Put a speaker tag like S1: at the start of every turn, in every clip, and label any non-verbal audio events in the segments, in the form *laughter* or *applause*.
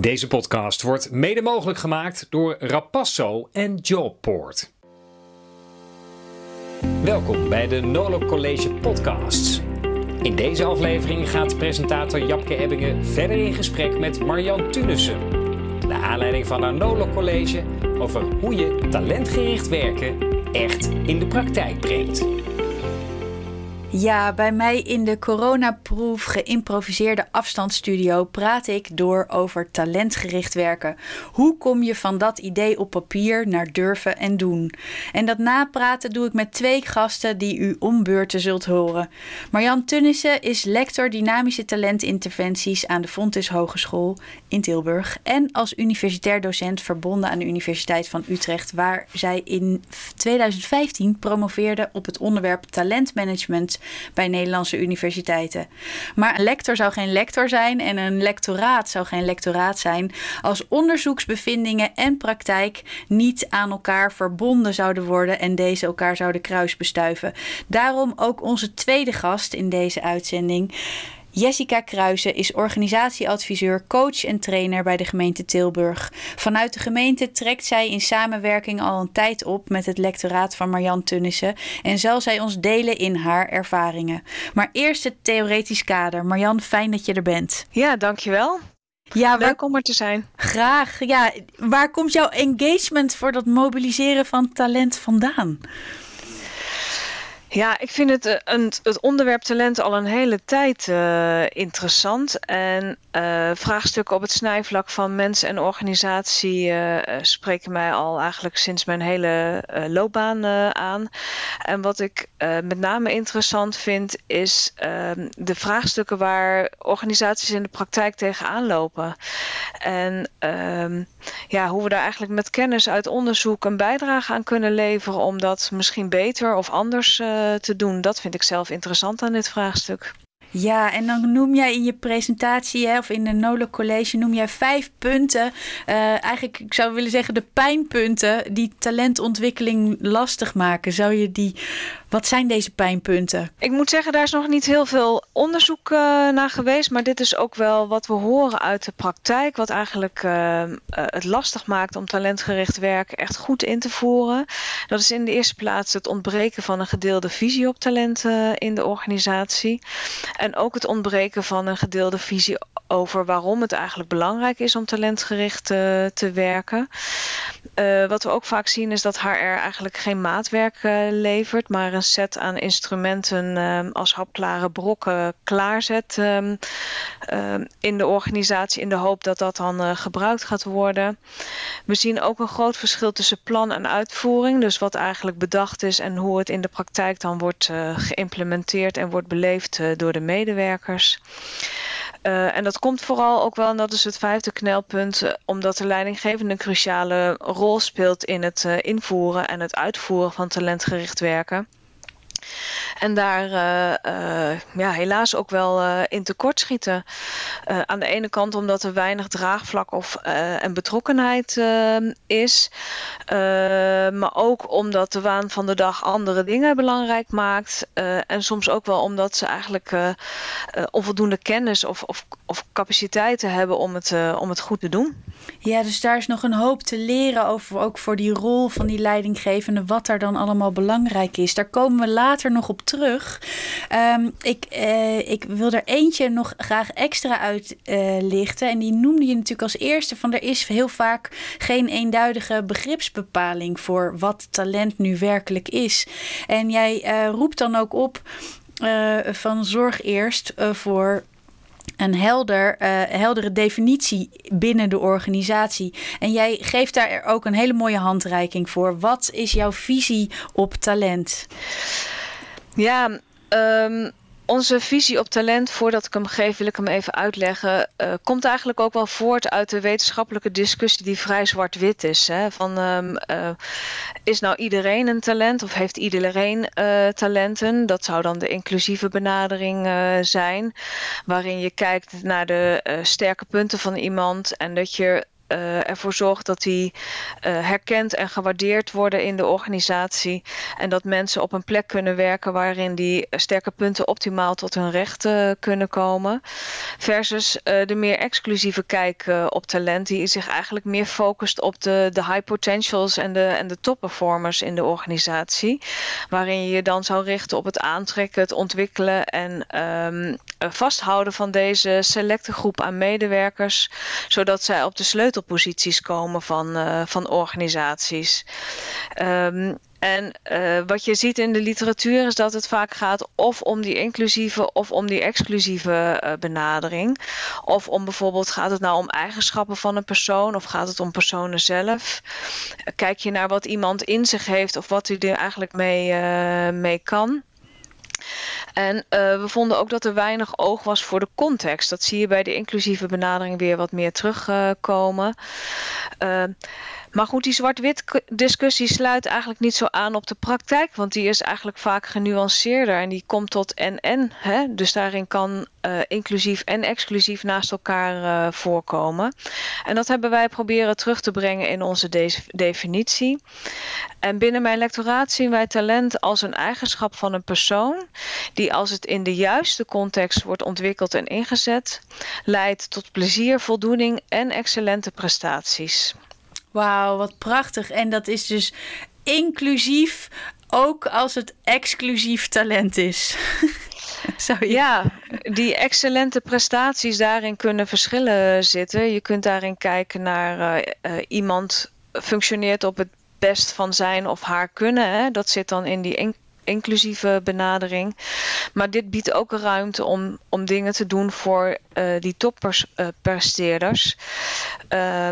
S1: Deze podcast wordt mede mogelijk gemaakt door Rapasso en Jobport. Welkom bij de Nolo College Podcasts. In deze aflevering gaat presentator Japke Ebbingen verder in gesprek met Marjan Tunissen. Naar aanleiding van haar Nolo College over hoe je talentgericht werken echt in de praktijk brengt.
S2: Ja, bij mij in de coronaproef geïmproviseerde afstandsstudio praat ik door over talentgericht werken. Hoe kom je van dat idee op papier naar durven en doen? En dat napraten doe ik met twee gasten die u ombeurten zult horen. Marjan Tunnissen is lector dynamische talentinterventies aan de Fontes Hogeschool in Tilburg en als universitair docent verbonden aan de Universiteit van Utrecht, waar zij in 2015 promoveerde op het onderwerp talentmanagement bij Nederlandse universiteiten. Maar een lector zou geen lector zijn en een lectoraat zou geen lectoraat zijn als onderzoeksbevindingen en praktijk niet aan elkaar verbonden zouden worden en deze elkaar zouden kruisbestuiven. Daarom ook onze tweede gast in deze uitzending. Jessica Kruijsen is organisatieadviseur, coach en trainer bij de gemeente Tilburg. Vanuit de gemeente trekt zij in samenwerking al een tijd op met het lectoraat van Marjan Tunnissen en zal zij ons delen in haar ervaringen. Maar eerst het theoretisch kader. Marjan, fijn dat je er bent.
S3: Ja, dankjewel. Ja, Leuk om er te zijn.
S2: Graag. Ja, waar komt jouw engagement voor dat mobiliseren van talent vandaan?
S3: Ja, ik vind het, eh, het onderwerp talent al een hele tijd uh, interessant. En uh, vraagstukken op het snijvlak van mens en organisatie spreken mij al eigenlijk sinds mijn hele loopbaan aan. En wat ik met name interessant vind, is ehm, de vraagstukken waar organisaties in de praktijk tegenaan lopen. En ehm, ja, hoe we daar eigenlijk met kennis uit onderzoek een bijdrage aan kunnen leveren om dat misschien beter of anders uh, te doen. Dat vind ik zelf interessant aan dit vraagstuk.
S2: Ja, en dan noem jij in je presentatie, hè, of in de NOLA College, noem jij vijf punten. Uh, eigenlijk, ik zou willen zeggen, de pijnpunten die talentontwikkeling lastig maken. Zou je die wat zijn deze pijnpunten?
S3: Ik moet zeggen, daar is nog niet heel veel onderzoek uh, naar geweest. Maar dit is ook wel wat we horen uit de praktijk. Wat eigenlijk uh, het lastig maakt om talentgericht werk echt goed in te voeren. Dat is in de eerste plaats het ontbreken van een gedeelde visie op talent in de organisatie. En ook het ontbreken van een gedeelde visie over waarom het eigenlijk belangrijk is om talentgericht te werken. Uh, wat we ook vaak zien is dat HR eigenlijk geen maatwerk uh, levert, maar een set aan instrumenten als hapklare brokken klaarzet um, in de organisatie in de hoop dat dat dan gebruikt gaat worden. We zien ook een groot verschil tussen plan en uitvoering, dus wat eigenlijk bedacht is en hoe het in de praktijk dan wordt geïmplementeerd en wordt beleefd door de medewerkers. Uh, en dat komt vooral ook wel, en dat is het vijfde knelpunt, uh, omdat de leidinggevende een cruciale rol speelt in het uh, invoeren en het uitvoeren van talentgericht werken. En daar uh, uh, ja, helaas ook wel uh, in tekort schieten. aan de ene kant omdat er weinig draagvlak of, en betrokkenheid is. maar ook omdat de waan van de dag andere dingen belangrijk maakt. en soms ook wel omdat ze eigenlijk onvoldoende kennis of, of, of capaciteiten hebben om het, om het goed te doen.
S2: Ja, dus daar is nog een hoop te leren over, ook voor die rol van die leidinggevende, wat daar dan allemaal belangrijk is. Daar komen we later nog op terug. Um, ik, uh, ik wil er eentje nog graag extra uitlichten. Uh, en die noemde je natuurlijk als eerste van er is heel vaak geen eenduidige begripsbepaling voor wat talent nu werkelijk is. En jij uh, roept dan ook op van zorg eerst voor een helder, heldere definitie binnen de organisatie. En jij geeft daar ook een hele mooie handreiking voor. Wat is jouw visie op talent?
S3: Ja, um, onze visie op talent, voordat ik hem geef, wil ik hem even uitleggen. Uh, komt eigenlijk ook wel voort uit de wetenschappelijke discussie die vrij zwart-wit is. Hè? Van, um, uh, is nou iedereen een talent of heeft iedereen uh, talenten? Dat zou dan de inclusieve benadering zijn, waarin je kijkt naar de sterke punten van iemand en dat je uh, ervoor zorgt dat die uh, herkend en gewaardeerd worden in de organisatie. En dat mensen op een plek kunnen werken waarin die sterke punten optimaal tot hun recht kunnen komen. Versus de meer exclusieve kijk op talent, die zich eigenlijk meer focust op de, de high potentials en de, en de top performers in de organisatie. Waarin je je dan zou richten op het aantrekken, het ontwikkelen en um, vasthouden van deze selecte groep aan medewerkers, zodat zij op de sleutelposities komen van, uh, van organisaties. Um, en uh, wat je ziet in de literatuur is dat het vaak gaat of om die inclusieve of om die exclusieve uh, benadering. Of om bijvoorbeeld gaat het nou om eigenschappen van een persoon of gaat het om personen zelf. Kijk je naar wat iemand in zich heeft of wat hij er eigenlijk mee, mee kan. En uh, we vonden ook dat er weinig oog was voor de context. Dat zie je bij de inclusieve benadering weer wat meer terugkomen. Uh, maar goed, die zwart-wit discussie sluit eigenlijk niet zo aan op de praktijk, want die is eigenlijk vaak genuanceerder en die komt tot en-en. Dus daarin kan uh, inclusief en exclusief naast elkaar uh, voorkomen. En dat hebben wij proberen terug te brengen in onze de definitie. En binnen mijn lectoraat zien wij talent als een eigenschap van een persoon, die als het in de juiste context wordt ontwikkeld en ingezet, leidt tot plezier, voldoening en excellente prestaties.
S2: Wauw, wat prachtig. En dat is dus inclusief, ook als het exclusief talent is. *laughs*
S3: je... Ja, die excellente prestaties daarin kunnen verschillen zitten. Je kunt daarin kijken naar uh, uh, iemand functioneert op het best van zijn of haar kunnen. Dat zit dan in die in inclusieve benadering. Maar dit biedt ook ruimte om, om dingen te doen voor uh, die toppresteerders. Uh,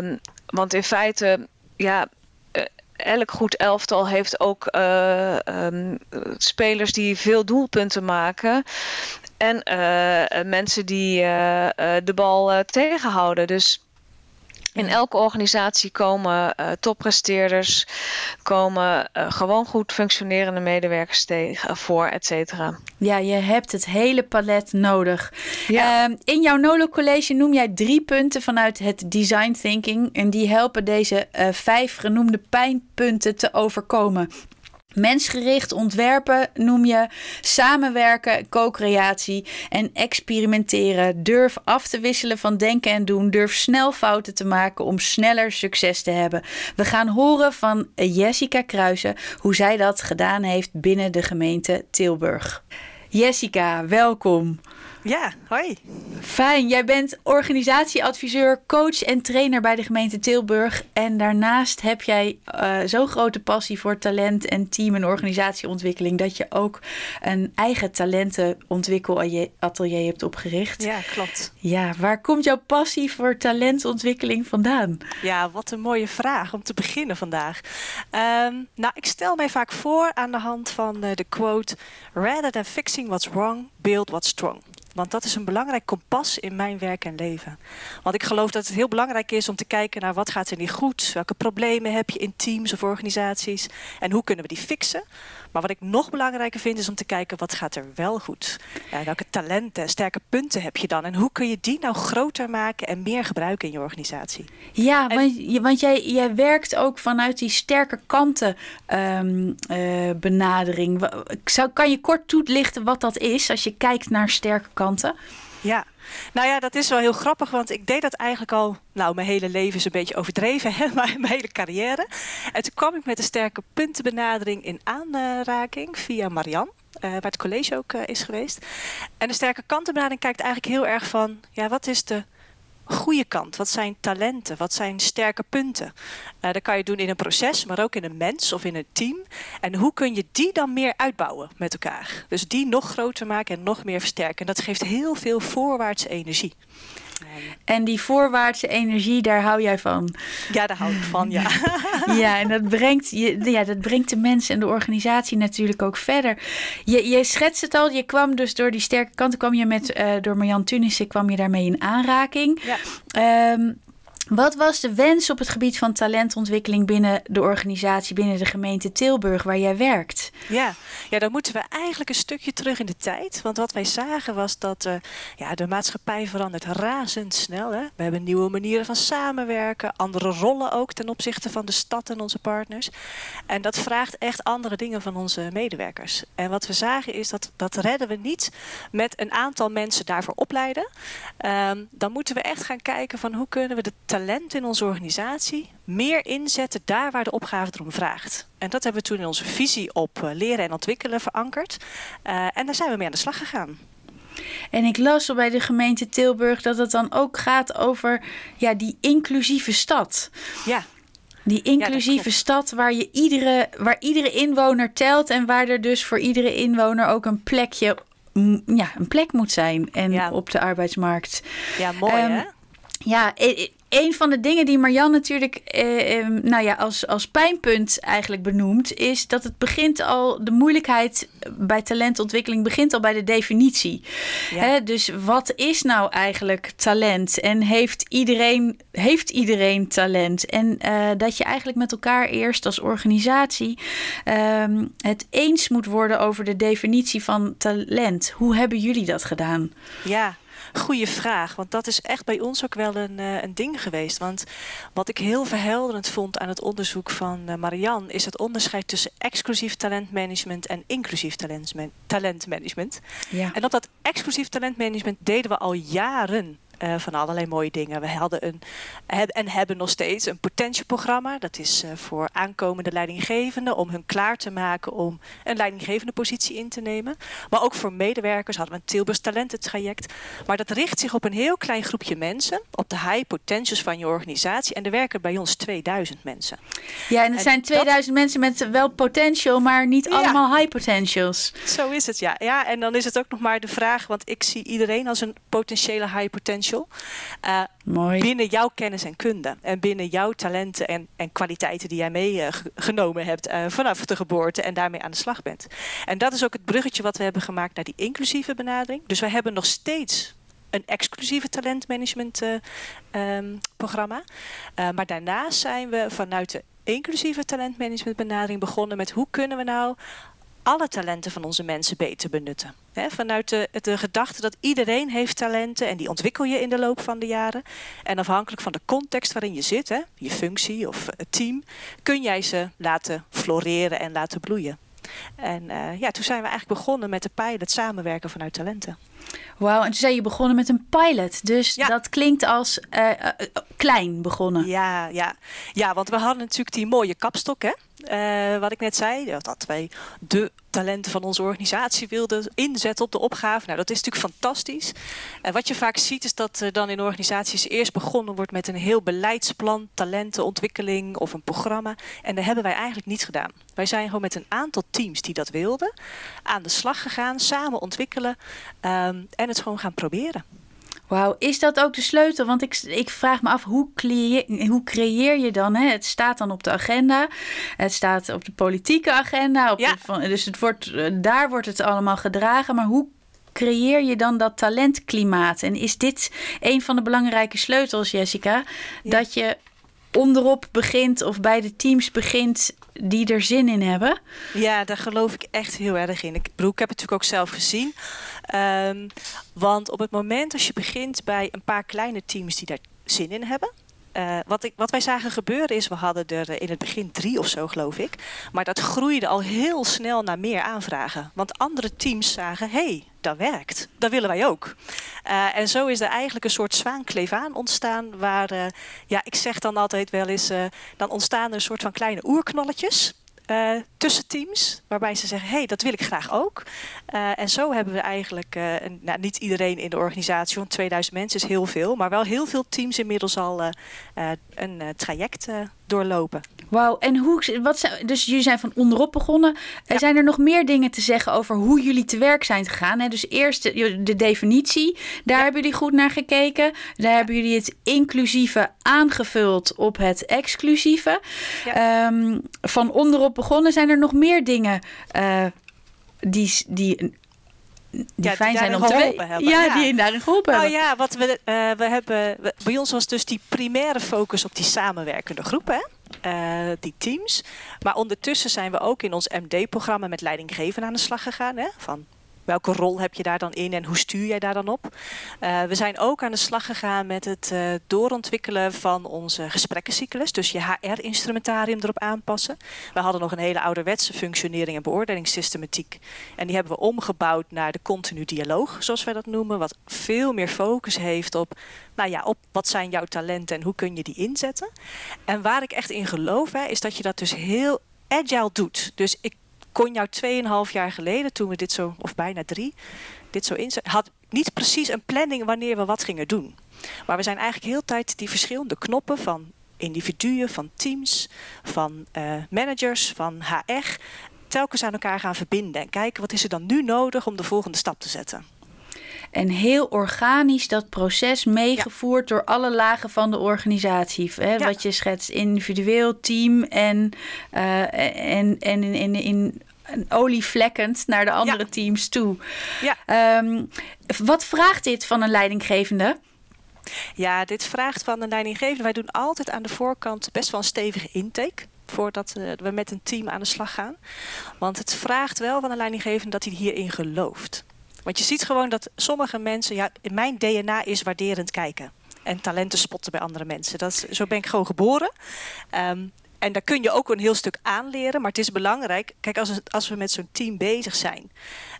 S3: want in feite, ja, eh, elk goed elftal heeft ook uh, um, spelers die veel doelpunten maken. En uh, mensen die de bal tegenhouden. Dus in elke organisatie komen uh, toppresteerders, komen uh, gewoon goed functionerende medewerkers tegen, voor, et cetera.
S2: Ja, je hebt het hele palet nodig. Ja. Uh, in jouw Nolo College noem jij drie punten vanuit het design thinking. En die helpen deze uh, vijf genoemde pijnpunten te overkomen. Mensgericht ontwerpen noem je samenwerken, co-creatie en experimenteren. Durf af te wisselen van denken en doen. Durf snel fouten te maken om sneller succes te hebben. We gaan horen van Jessica Kruijsen hoe zij dat gedaan heeft binnen de gemeente Tilburg. Jessica, welkom.
S4: Ja, hoi.
S2: Fijn. Jij bent organisatieadviseur, coach en trainer bij de gemeente Tilburg. En daarnaast heb jij uh, zo'n grote passie voor talent en team- en organisatieontwikkeling dat je ook een eigen talentenontwikkelatelier hebt opgericht.
S4: Ja, klopt.
S2: Ja, waar komt jouw passie voor talentontwikkeling vandaan?
S4: Ja, wat een mooie vraag om te beginnen vandaag. Um, nou, ik stel mij vaak voor aan de hand van uh, de quote: Rather than fixing what's wrong, build what's strong. Want dat is een belangrijk kompas in mijn werk en leven. Want ik geloof dat het heel belangrijk is om te kijken naar wat gaat er niet goed. Welke problemen heb je in teams of organisaties. En hoe kunnen we die fixen. Maar wat ik nog belangrijker vind is om te kijken wat gaat er wel goed. Ja, welke talenten, sterke punten heb je dan? En hoe kun je die nou groter maken en meer gebruiken in je organisatie?
S2: Ja, en, want, want jij, jij werkt ook vanuit die sterke kanten um, uh, benadering. Zou, kan je kort toelichten wat dat is als je kijkt naar sterke kanten?
S4: Ja, nou ja, dat is wel heel grappig, want ik deed dat eigenlijk al, nou, mijn hele leven is een beetje overdreven, hè, *laughs* mijn hele carrière. En toen kwam ik met een sterke puntenbenadering in aanraking via Marianne. Uh, waar het college ook uh, is geweest. En de sterke kantenbenadering kijkt eigenlijk heel erg van, ja, wat is de goede kant? Wat zijn talenten? Wat zijn sterke punten? Uh, dat kan je doen in een proces, maar ook in een mens of in een team. En hoe kun je die dan meer uitbouwen met elkaar? Dus die nog groter maken en nog meer versterken. En dat geeft heel veel voorwaartse energie.
S2: En die voorwaartse energie, daar hou jij van?
S4: Ja, daar hou ik van, ja. *laughs*
S2: ja, en dat brengt, je, ja, dat brengt de mensen en de organisatie natuurlijk ook verder. Je, je schetst het al, je kwam dus door die sterke kanten, kwam je met, uh, door Marjan Tunissen kwam je daarmee in aanraking. Ja. Um, Wat was de wens op het gebied van talentontwikkeling binnen de organisatie, binnen de gemeente Tilburg waar jij werkt?
S4: Ja, ja dan moeten we eigenlijk een stukje terug in de tijd. Want wat wij zagen was dat uh, ja, de maatschappij verandert razendsnel. Hè? We hebben nieuwe manieren van samenwerken, andere rollen ook ten opzichte van de stad en onze partners. En dat vraagt echt andere dingen van onze medewerkers. En wat we zagen is dat dat redden we niet met een aantal mensen daarvoor opleiden. Um, dan moeten we echt gaan kijken van hoe kunnen we de talent in onze organisatie meer inzetten daar waar de opgave erom vraagt. En dat hebben we toen in onze visie op uh, leren en ontwikkelen verankerd. Uh, en daar zijn we mee aan de slag gegaan.
S2: En ik las al bij de gemeente Tilburg dat het dan ook gaat over ja, die inclusieve stad.
S4: Ja.
S2: Die inclusieve ja, stad waar, je iedere, waar iedere inwoner telt en waar er dus voor iedere inwoner ook een plekje ja, een plek moet zijn en ja. op de arbeidsmarkt.
S4: Ja, mooi um, hè?
S2: Ja, een van de dingen die Marjan natuurlijk eh, nou ja, als, als pijnpunt eigenlijk benoemt, is dat het begint al, de moeilijkheid bij talentontwikkeling begint al bij de definitie. Ja. Hè, dus wat is nou eigenlijk talent? En heeft iedereen, heeft iedereen talent? En uh, dat je eigenlijk met elkaar eerst als organisatie uh, het eens moet worden over de definitie van talent. Hoe hebben jullie dat gedaan?
S4: Ja. Goeie vraag, want dat is echt bij ons ook wel een, uh, een ding geweest. Want wat ik heel verhelderend vond aan het onderzoek van uh, Marianne... is het onderscheid tussen exclusief talentmanagement en inclusief talentmanagement. Ja. En op dat exclusief talentmanagement deden we al jaren uh, van allerlei mooie dingen. We hadden een, en hebben nog steeds een potentieprogramma. Dat is uh, voor aankomende leidinggevenden om hun klaar te maken om een leidinggevende positie in te nemen. Maar ook voor medewerkers hadden we een Tilburgs talententraject. Maar dat richt zich op een heel klein groepje mensen, op de high potentials van je organisatie. En er werken bij ons 2000 mensen.
S2: Ja, en het zijn 2000 mensen met wel potential, maar niet ja. allemaal high potentials.
S4: Zo is het, ja. ja. En dan is het ook nog maar de vraag, want ik zie iedereen als een potentiële high potential uh, Mooi. Binnen jouw kennis en kunde. En binnen jouw talenten en, en kwaliteiten die jij meegenomen uh, hebt uh, vanaf de geboorte en daarmee aan de slag bent. En dat is ook het bruggetje wat we hebben gemaakt naar die inclusieve benadering. Dus wij hebben nog steeds een exclusieve talentmanagement um, programma. maar daarnaast zijn we vanuit de inclusieve talentmanagement benadering begonnen met hoe kunnen we nou alle talenten van onze mensen beter benutten. vanuit de, de gedachte dat iedereen heeft talenten en die ontwikkel je in de loop van de jaren. En afhankelijk van de context waarin je zit, je functie of het team, kun jij ze laten floreren en laten bloeien. En uh, ja, toen zijn we eigenlijk begonnen met de pilot samenwerken vanuit talenten.
S2: Wauw, en toen zei je begonnen met een pilot. Dus ja. dat klinkt als uh, uh, klein begonnen.
S4: Ja, ja. ja, want we hadden natuurlijk die mooie kapstok, hè? Uh, wat ik net zei, dat wij de talenten van onze organisatie wilden inzetten op de opgave. Nou, dat is natuurlijk fantastisch. En wat je vaak ziet is dat er dan in organisaties eerst begonnen wordt met een heel beleidsplan, talentenontwikkeling of een programma. En dat hebben wij eigenlijk niet gedaan. Wij zijn gewoon met een aantal teams die dat wilden aan de slag gegaan, samen ontwikkelen um, en het gewoon gaan proberen.
S2: Wauw, is dat ook de sleutel? Want ik, ik vraag me af, hoe creëer, hoe creëer je dan? Hè? Het staat dan op de agenda. Het staat op de politieke agenda. Op
S4: ja.
S2: de, dus het wordt, eh, daar wordt het allemaal gedragen. Maar hoe creëer je dan dat talentklimaat? En is dit een van de belangrijke sleutels, Jessica? Ja. Dat je onderop begint of bij de teams begint die er zin in hebben?
S4: Ja, daar geloof ik echt heel erg in. Ik, bedoel, ik heb het natuurlijk ook zelf gezien. Um, want op het moment als je begint bij een paar kleine teams die daar zin in hebben. Uh, wat, ik, wat wij zagen gebeuren is, we hadden er in het begin drie of zo geloof ik. Maar dat groeide al heel snel naar meer aanvragen. Want andere teams zagen, hey, dat werkt. Dat willen wij ook. Uh, en zo is er eigenlijk een soort zwaankleef aan ontstaan. Waar, ja, ik zeg dan altijd wel eens, dan ontstaan er een soort van kleine oerknolletjes. Uh, tussen teams, waarbij ze zeggen: hey, dat wil ik graag ook. Uh, en zo hebben we eigenlijk, uh, een, nou, niet iedereen in de organisatie, want 2000 mensen is heel veel, maar wel heel veel teams inmiddels al een traject doorlopen.
S2: Wauw, en hoe, wat zijn, dus jullie zijn van onderop begonnen. Ja. Zijn er nog meer dingen te zeggen over hoe jullie te werk zijn gegaan? Hè? Dus eerst de, de definitie, daar ja. hebben jullie goed naar gekeken. Daar ja. hebben jullie het inclusieve aangevuld op het exclusieve. Um, van onderop begonnen zijn er nog meer dingen uh, die, die die fijn zijn om te weten. Ja, ja, die daarin geholpen
S4: nou,
S2: hebben.
S4: ja, wat we, uh, we hebben, bij ons was dus die primaire focus op die samenwerkende groepen. Uh, die teams. Maar ondertussen zijn we ook in ons MD-programma met leidinggeven aan de slag gegaan. Hè? Van welke rol heb je daar dan in en hoe stuur jij daar dan op? Uh, we zijn ook aan de slag gegaan met het uh, doorontwikkelen van onze gesprekkencyclus. Dus je HR-instrumentarium erop aanpassen. We hadden nog een hele ouderwetse functionering en beoordelingssystematiek. En die hebben we omgebouwd naar de continu dialoog, zoals wij dat noemen. Wat veel meer focus heeft op, nou ja, op wat zijn jouw talenten en hoe kun je die inzetten. En waar ik echt in geloof, hè, is dat je dat dus heel agile doet. Dus ik kon jou 2,5 jaar geleden, toen we dit zo, of bijna drie, dit zo inzetten, had niet precies een planning wanneer we wat gingen doen. Maar we zijn eigenlijk heel tijd die verschillende knoppen van individuen, van teams, van uh, managers, van HR, telkens aan elkaar gaan verbinden en kijken wat is er dan nu nodig om de volgende stap te zetten.
S2: En heel organisch dat proces meegevoerd ja. door alle lagen van de organisatie. Hè? Ja. Wat je schetst, individueel, team en, uh, en, en in, in, in olievlekkend naar de andere ja. teams toe.
S4: Ja.
S2: Um, wat vraagt dit van een leidinggevende?
S4: Ja, dit vraagt van een leidinggevende. Wij doen altijd aan de voorkant best wel een stevige intake voordat we met een team aan de slag gaan. Want het vraagt wel van een leidinggevende dat hij hierin gelooft. Want je ziet gewoon dat sommige mensen, ja, mijn DNA is waarderend kijken. En talenten spotten bij andere mensen. Dat is, zo ben ik gewoon geboren. Um, en daar kun je ook een heel stuk aanleren. Maar het is belangrijk. Kijk, als, als we met zo'n team bezig zijn.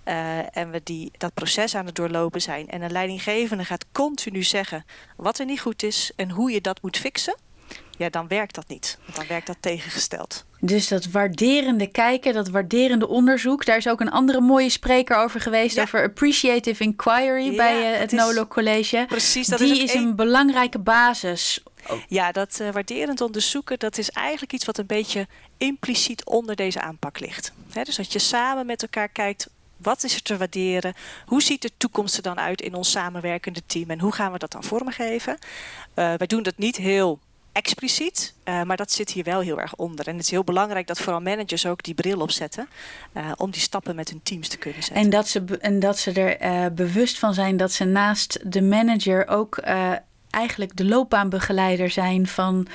S4: Uh, en we die, dat proces aan het doorlopen zijn. En een leidinggevende gaat continu zeggen wat er niet goed is. En hoe je dat moet fixen. Ja, dan werkt dat niet. Dan werkt dat tegengesteld.
S2: Dus dat waarderende kijken, dat waarderende onderzoek. Daar is ook een andere mooie spreker over geweest. Ja. Over appreciative inquiry ja, bij uh, het NOLO College.
S4: Precies, dat
S2: Die
S4: is,
S2: is een, een belangrijke basis
S4: Oh. Ja, dat uh, waarderend onderzoeken, dat is eigenlijk iets wat een beetje impliciet onder deze aanpak ligt. He, dus dat je samen met elkaar kijkt, wat is er te waarderen? Hoe ziet de toekomst er dan uit in ons samenwerkende team? En hoe gaan we dat dan vormgeven? Uh, wij doen dat niet heel expliciet, uh, maar dat zit hier wel heel erg onder. En het is heel belangrijk dat vooral managers ook die bril opzetten uh, om die stappen met hun teams te kunnen zetten.
S2: En dat ze, en dat ze er uh, bewust van zijn dat ze naast de manager ook eigenlijk de loopbaanbegeleider zijn van,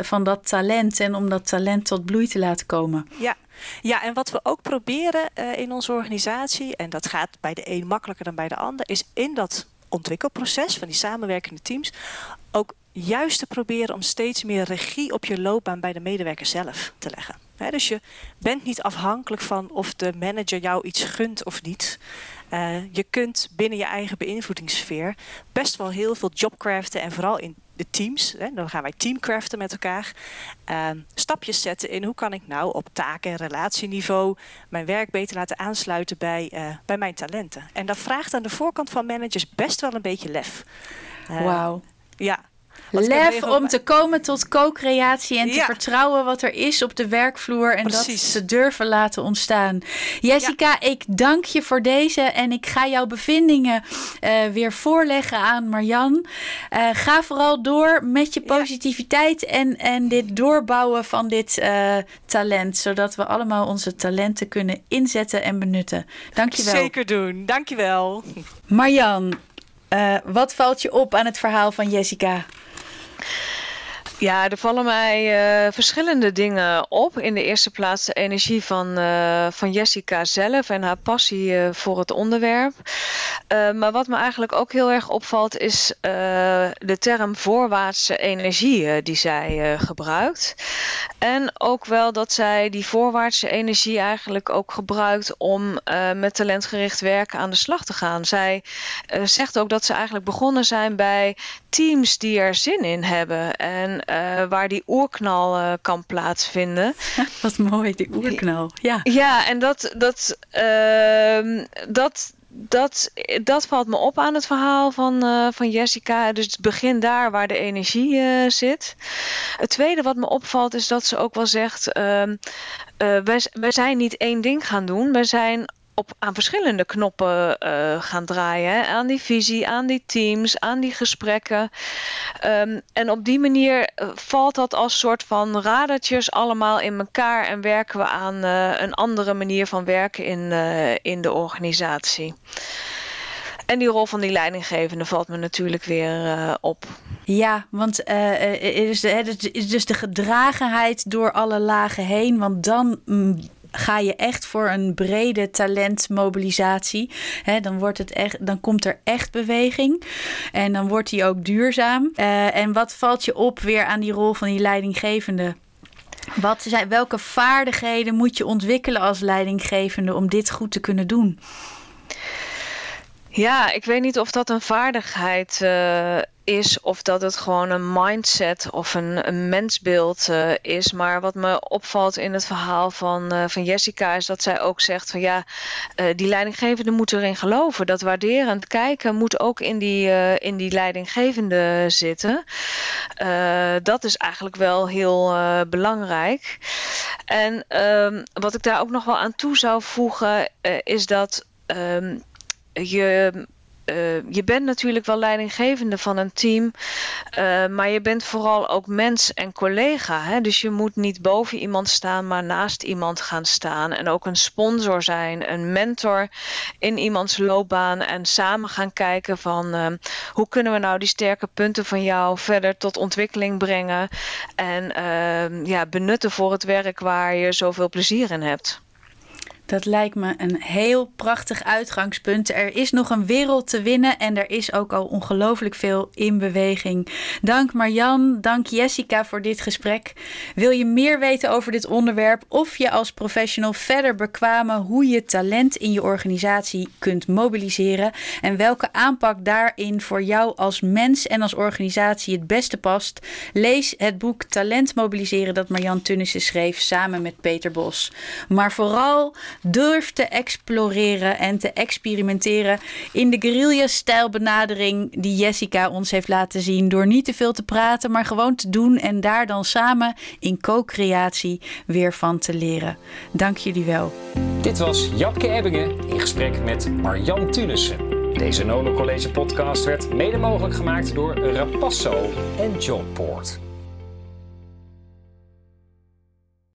S2: van dat talent en om dat talent tot bloei te laten komen.
S4: Ja, ja, en wat we ook proberen uh, in onze organisatie, en dat gaat bij de een makkelijker dan bij de ander, is in dat ontwikkelproces van die samenwerkende teams ook juist te proberen om steeds meer regie op je loopbaan bij de medewerker zelf te leggen. He, dus je bent niet afhankelijk van of de manager jou iets gunt of niet. Uh, je kunt binnen je eigen beïnvloedingssfeer best wel heel veel jobcraften en vooral in de teams, hè, dan gaan wij teamcraften met elkaar, uh, stapjes zetten in hoe kan ik nou op taken- en relatieniveau mijn werk beter laten aansluiten bij, uh, bij mijn talenten. En dat vraagt aan de voorkant van managers best wel een beetje lef.
S2: Wauw.
S4: Ja,
S2: Lef om te komen tot co-creatie en te ja. vertrouwen wat er is op de werkvloer en Precies. dat te durven laten ontstaan. Jessica, ja. ik dank je voor deze en ik ga jouw bevindingen uh, weer voorleggen aan Marjan. Uh, ga vooral door met je positiviteit ja. en, en dit doorbouwen van dit uh, talent, zodat we allemaal onze talenten kunnen inzetten en benutten. Dank je wel.
S4: Zeker doen, dank je wel.
S2: Marjan, wat valt je op aan het verhaal van Jessica?
S3: Ja, er vallen mij uh, verschillende dingen op. In de eerste plaats de energie van, uh, van Jessica zelf en haar passie uh, voor het onderwerp. maar wat me eigenlijk ook heel erg opvalt is de term voorwaartse energie die zij gebruikt. En ook wel dat zij die voorwaartse energie eigenlijk ook gebruikt om met talentgericht werken aan de slag te gaan. Zij zegt ook dat ze eigenlijk begonnen zijn bij teams die er zin in hebben. En uh, waar die oerknal uh, kan plaatsvinden. *laughs*
S2: Wat mooi, die oerknal. Ja,
S3: ja en dat, dat, uh, dat, dat, dat valt me op aan het verhaal van, uh, van Jessica. Dus het begin daar waar de energie uh, zit. Het tweede wat me opvalt is dat ze ook wel zegt... wij, wij zijn niet één ding gaan doen. Wij zijn op, aan verschillende knoppen uh, gaan draaien. Aan die visie, aan die teams, aan die gesprekken. Um, en op die manier uh, valt dat als soort van radertjes allemaal in elkaar en werken we aan uh, een andere manier van werken in, in de organisatie. En die rol van die leidinggevende valt me natuurlijk weer op.
S2: Ja, want uh, is, het is dus de gedragenheid door alle lagen heen. Want dan mm, ga je echt voor een brede talentmobilisatie. He, dan, wordt het echt, dan komt er echt beweging. En dan wordt die ook duurzaam. Uh, en wat valt je op weer aan die rol van die leidinggevende? Wat zijn, welke vaardigheden moet je ontwikkelen als leidinggevende om dit goed te kunnen doen?
S3: Ja, ik weet niet of dat een vaardigheid uh, is of dat het gewoon een mindset of een, een mensbeeld uh, is. Maar wat me opvalt in het verhaal van, uh, van Jessica is dat zij ook zegt van ja, die leidinggevende moet erin geloven. Dat waarderend kijken moet ook in die, in die leidinggevende zitten. dat is eigenlijk wel heel belangrijk. En ehm, wat ik daar ook nog wel aan toe zou voegen is dat. Um, je, uh, je bent natuurlijk wel leidinggevende van een team, uh, maar je bent vooral ook mens en collega. Hè? Dus je moet niet boven iemand staan, maar naast iemand gaan staan. En ook een sponsor zijn, een mentor in iemands loopbaan. En samen gaan kijken van uh, hoe kunnen we nou die sterke punten van jou verder tot ontwikkeling brengen. En ja, benutten voor het werk waar je zoveel plezier in hebt.
S2: Dat lijkt me een heel prachtig uitgangspunt. Er is nog een wereld te winnen en er is ook al ongelooflijk veel in beweging. Dank Marjan, dank Jessica voor dit gesprek. Wil je meer weten over dit onderwerp of je als professional verder bekwamen hoe je talent in je organisatie kunt mobiliseren en welke aanpak daarin voor jou als mens en als organisatie het beste past? Lees het boek Talent mobiliseren dat Marjan Tunnissen schreef samen met Peter Bos. Maar vooral Durf te exploreren en te experimenteren in de guerrilla-stijl benadering die Jessica ons heeft laten zien. Door niet te veel te praten, maar gewoon te doen en daar dan samen in co-creatie weer van te leren. Dank jullie wel.
S1: Dit was Japke Ebbingen in gesprek met Marjan Tunissen. Deze Nolo College podcast werd mede mogelijk gemaakt door Rapasso en Johnport.